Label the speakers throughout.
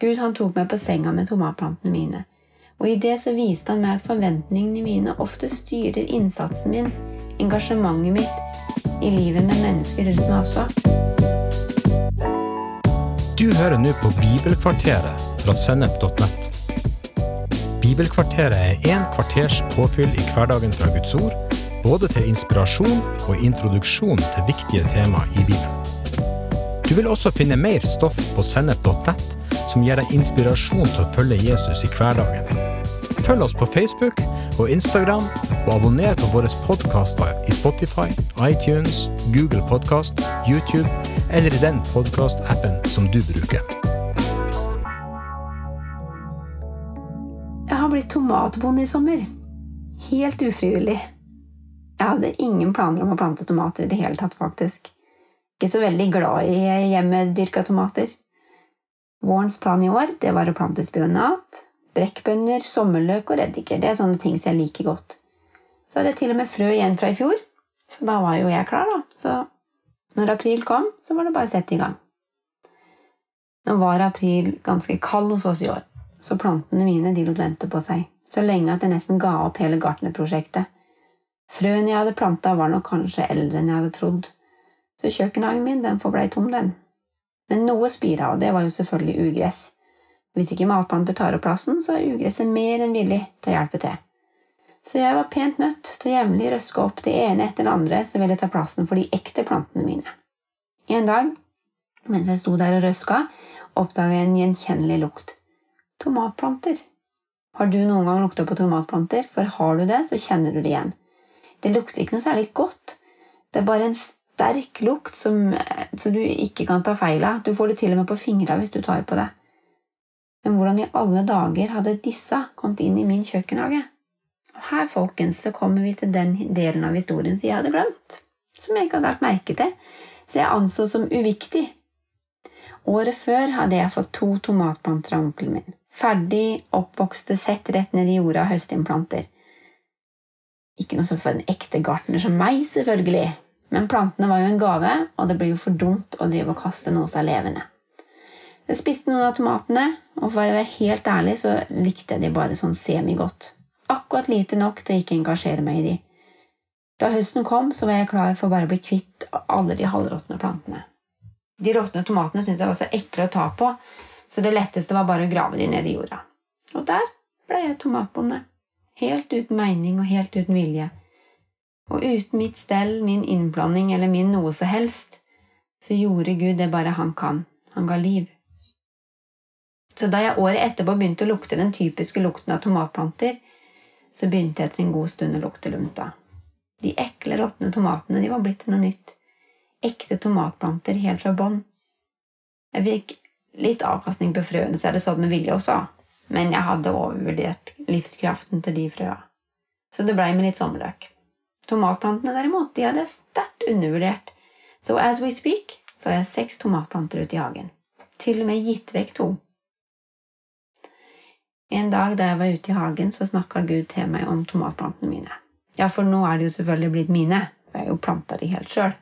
Speaker 1: Gud han tok meg på senga med tomatplantene mine, og i det så viste han meg at forventningene mine ofte styrer innsatsen min, engasjementet mitt, i livet med mennesker rundt meg også.
Speaker 2: Du hører nå på Bibelkvarteret fra Sennep.nett. Bibelkvarteret er én kvarters påfyll i hverdagen fra Guds ord, både til inspirasjon og introduksjon til viktige tema i Bibelen. Du vil også finne mer stoff på Sennep.nett som gir deg inspirasjon til å følge Jesus i hverdagen. Følg oss på Facebook og Instagram, og abonner på våre podkaster i Spotify, iTunes, Google Podkast, YouTube eller i den podkastappen som du bruker.
Speaker 1: Jeg har blitt tomatbonde i sommer. Helt ufrivillig. Jeg hadde ingen planer om å plante tomater i det hele tatt, faktisk. Ikke så veldig glad i hjemmedyrka tomater. Vårens plan i år det var å plante spionat, brekkbønner, sommerløk og reddiker. Det er sånne ting som jeg liker godt. Så hadde jeg til og med frø igjen fra i fjor, så da var jo jeg klar, da. Så når april kom, så var det bare å sette i gang. Nå var april ganske kald hos oss i år, så plantene mine de lot vente på seg, så lenge at jeg nesten ga opp hele gartnerprosjektet. Frøene jeg hadde planta, var nok kanskje eldre enn jeg hadde trodd, så kjøkkenhagen min den forblei tom, den. Men noe spira, og det var jo selvfølgelig ugress. Hvis ikke matplanter tar opp plassen, så er ugresset mer enn villig til å hjelpe til. Så jeg var pent nødt til å jevnlig røske opp det ene etter det andre som ville ta plassen for de ekte plantene mine. En dag, mens jeg sto der og røska, oppdaga jeg en gjenkjennelig lukt. Tomatplanter. Har du noen gang lukta på tomatplanter? For har du det, så kjenner du det igjen. Det lukter ikke noe særlig godt. Det er bare en sterk lukt som, så du ikke kan ta feil av. Du får det til og med på fingra hvis du tar på det. Men hvordan i alle dager hadde disse kommet inn i min kjøkkenhage? Og her, folkens, så kommer vi til den delen av historien som jeg hadde glemt, som jeg ikke hadde lagt merke til, så jeg anså som uviktig. Året før hadde jeg fått to tomatplanter av onkelen min. Ferdig oppvokste, sett rett ned i jorda høstimplanter. Ikke noe som for en ekte gartner som meg, selvfølgelig, men plantene var jo en gave, og det blir jo for dumt å drive og kaste noe som er levende. Jeg spiste noen av tomatene, og for å være helt ærlig så likte jeg de bare sånn semigodt. Akkurat lite nok til å ikke engasjere meg i de. Da høsten kom, så var jeg klar for bare å bli kvitt alle de halvråtne plantene. De råtne tomatene syntes jeg var så ekle å ta på, så det letteste var bare å grave de ned i jorda. Og der ble jeg tomatbonde. Helt uten mening og helt uten vilje. Og uten mitt stell, min innblanding eller min noe så helst, så gjorde Gud det bare han kan. Han ga liv. Så da jeg året etterpå begynte å lukte den typiske lukten av tomatplanter, så begynte jeg etter en god stund å lukte lunta. De ekle, råtne tomatene de var blitt til noe nytt. Ekte tomatplanter helt fra bånn. Jeg fikk litt avkastning på frøene, så jeg hadde sådd med vilje også, men jeg hadde overvurdert livskraften til de frøa. Så det blei med litt sommerløk. Tomatplantene derimot, de hadde sterkt undervurdert. Så as we speak så har jeg seks tomatplanter ute i hagen. Til og med gitt vekk to. En dag da jeg var ute i hagen, så snakka Gud til meg om tomatplantene mine. Ja, for nå er de jo selvfølgelig blitt mine, for jeg har jo planta de helt sjøl.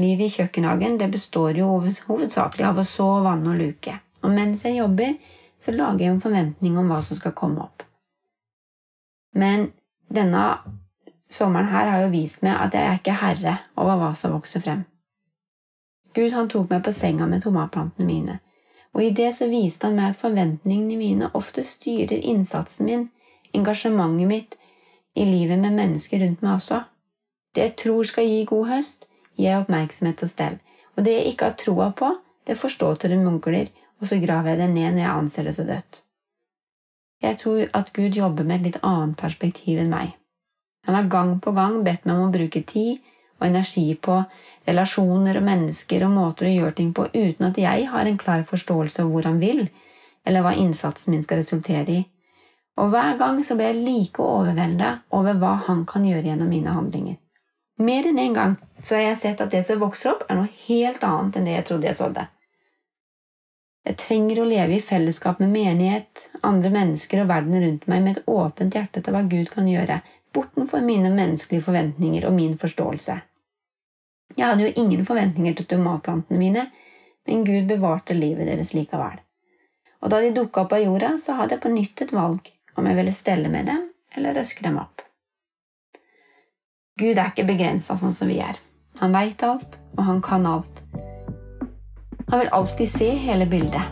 Speaker 1: Livet i kjøkkenhagen det består jo hovedsakelig av å så, vanne og luke. Og mens jeg jobber, så lager jeg en forventning om hva som skal komme opp. Men denne Sommeren her har jo vist meg at jeg er ikke herre over hva som vokser frem. Gud han tok meg på senga med tomatplantene mine, og i det så viste han meg at forventningene mine ofte styrer innsatsen min, engasjementet mitt, i livet med mennesker rundt meg også. Det jeg tror skal gi god høst, gir jeg oppmerksomhet og stell, og det jeg ikke har troa på, det forstår til det munkler, og så graver jeg det ned når jeg anser det så dødt. Jeg tror at Gud jobber med et litt annet perspektiv enn meg. Han har gang på gang bedt meg om å bruke tid og energi på relasjoner og mennesker og måter å gjøre ting på uten at jeg har en klar forståelse av hvor han vil, eller hva innsatsen min skal resultere i. Og hver gang så blir jeg like overvelda over hva han kan gjøre gjennom mine handlinger. Mer enn én en gang så har jeg sett at det som vokser opp, er noe helt annet enn det jeg trodde jeg sådde. Jeg trenger å leve i fellesskap med menighet, andre mennesker og verden rundt meg med et åpent hjerte til hva Gud kan gjøre, bortenfor mine menneskelige forventninger og min forståelse. Jeg hadde jo ingen forventninger til tomatplantene mine, men Gud bevarte livet deres likevel. Og da de dukka opp av jorda, så hadde jeg på nytt et valg om jeg ville stelle med dem eller røske dem opp. Gud er ikke begrensa sånn som vi er. Han veit alt, og han kan alt. Han vil alltid se hele bildet.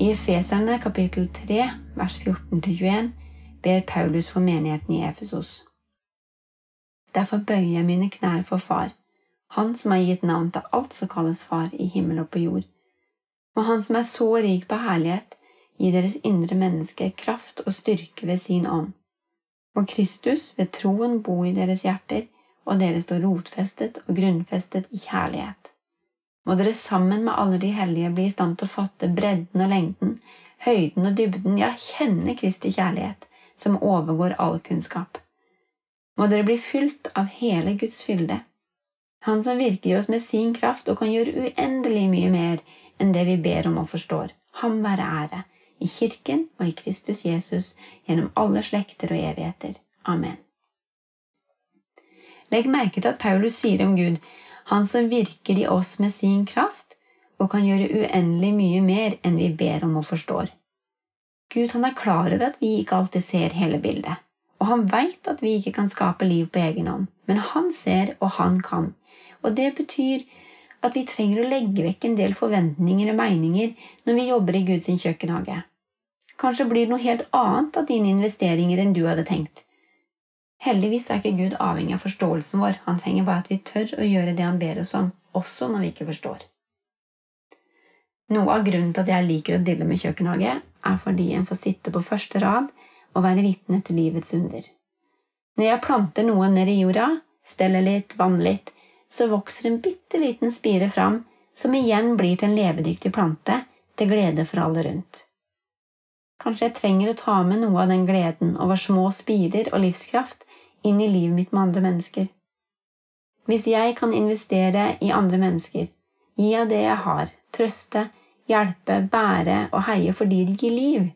Speaker 1: I Efeserne kapittel 3, vers 14-21 ber Paulus for menigheten i Efesos. Derfor bøyer jeg mine knær for Far, Han som har gitt navn til alt som kalles Far i himmel og på jord, og Han som er så rik på herlighet, gi deres indre menneske kraft og styrke ved sin ånd. Og Kristus ved troen bo i deres hjerter, og dere står rotfestet og grunnfestet i kjærlighet må dere sammen med alle de hellige bli i stand til å fatte bredden og lengden, høyden og dybden, ja, kjenne Kristi kjærlighet, som overgår all kunnskap. Må dere bli fylt av hele Guds fylde, Han som virker i oss med sin kraft og kan gjøre uendelig mye mer enn det vi ber om og forstår. Ham være ære, i Kirken og i Kristus Jesus, gjennom alle slekter og evigheter. Amen. Legg merke til at Paulus sier om Gud han som virker i oss med sin kraft og kan gjøre uendelig mye mer enn vi ber om og forstår. Gud han er klar over at vi ikke alltid ser hele bildet, og han veit at vi ikke kan skape liv på egen hånd, men han ser, og han kan. Og det betyr at vi trenger å legge vekk en del forventninger og meninger når vi jobber i Guds kjøkkenhage. Kanskje blir det noe helt annet av dine investeringer enn du hadde tenkt. Heldigvis er ikke Gud avhengig av forståelsen vår, han trenger bare at vi tør å gjøre det han ber oss om, også når vi ikke forstår. Noe av grunnen til at jeg liker å dille med kjøkkenhage, er fordi en får sitte på første rad og være vitne til livets under. Når jeg planter noe ned i jorda, steller litt, vanner litt, så vokser en bitte liten spire fram, som igjen blir til en levedyktig plante, til glede for alle rundt. Kanskje jeg trenger å ta med noe av den gleden over små spirer og livskraft inn i livet mitt med andre mennesker. Hvis jeg kan investere i andre mennesker, gi av det jeg har, trøste, hjelpe, bære og heie fordi de gir liv,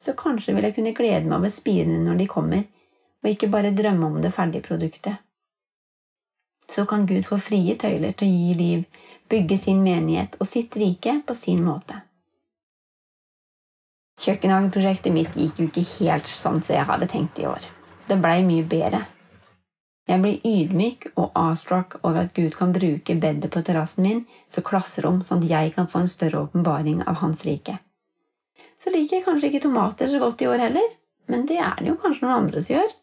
Speaker 1: så kanskje vil jeg kunne glede meg over spirene når de kommer, og ikke bare drømme om det ferdige produktet. Så kan Gud få frie tøyler til å gi liv, bygge sin menighet og sitt rike på sin måte. Kjøkkenhageprosjektet mitt gikk jo ikke helt sånn som jeg hadde tenkt i år. Det blei mye bedre. Jeg blir ydmyk og awestruck over at Gud kan bruke bedet på terrassen min som klasserom, sånn at jeg kan få en større åpenbaring av Hans rike. Så liker jeg kanskje ikke tomater så godt i år heller, men det er det jo kanskje noen andre som gjør.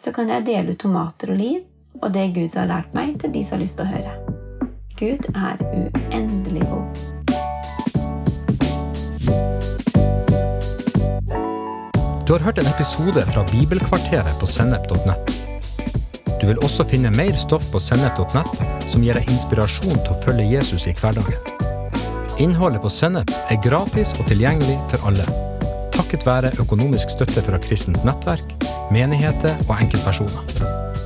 Speaker 1: Så kan jeg dele ut tomater og liv og det Gud har lært meg, til de som har lyst til å høre. Gud er uendelig god.
Speaker 2: Du har hørt en episode fra Bibelkvarteret på sennep.nett. Du vil også finne mer stoff på sennep.nett som gir deg inspirasjon til å følge Jesus i hverdagen. Innholdet på Sennep er gratis og tilgjengelig for alle, takket være økonomisk støtte fra kristent nettverk, menigheter og enkeltpersoner.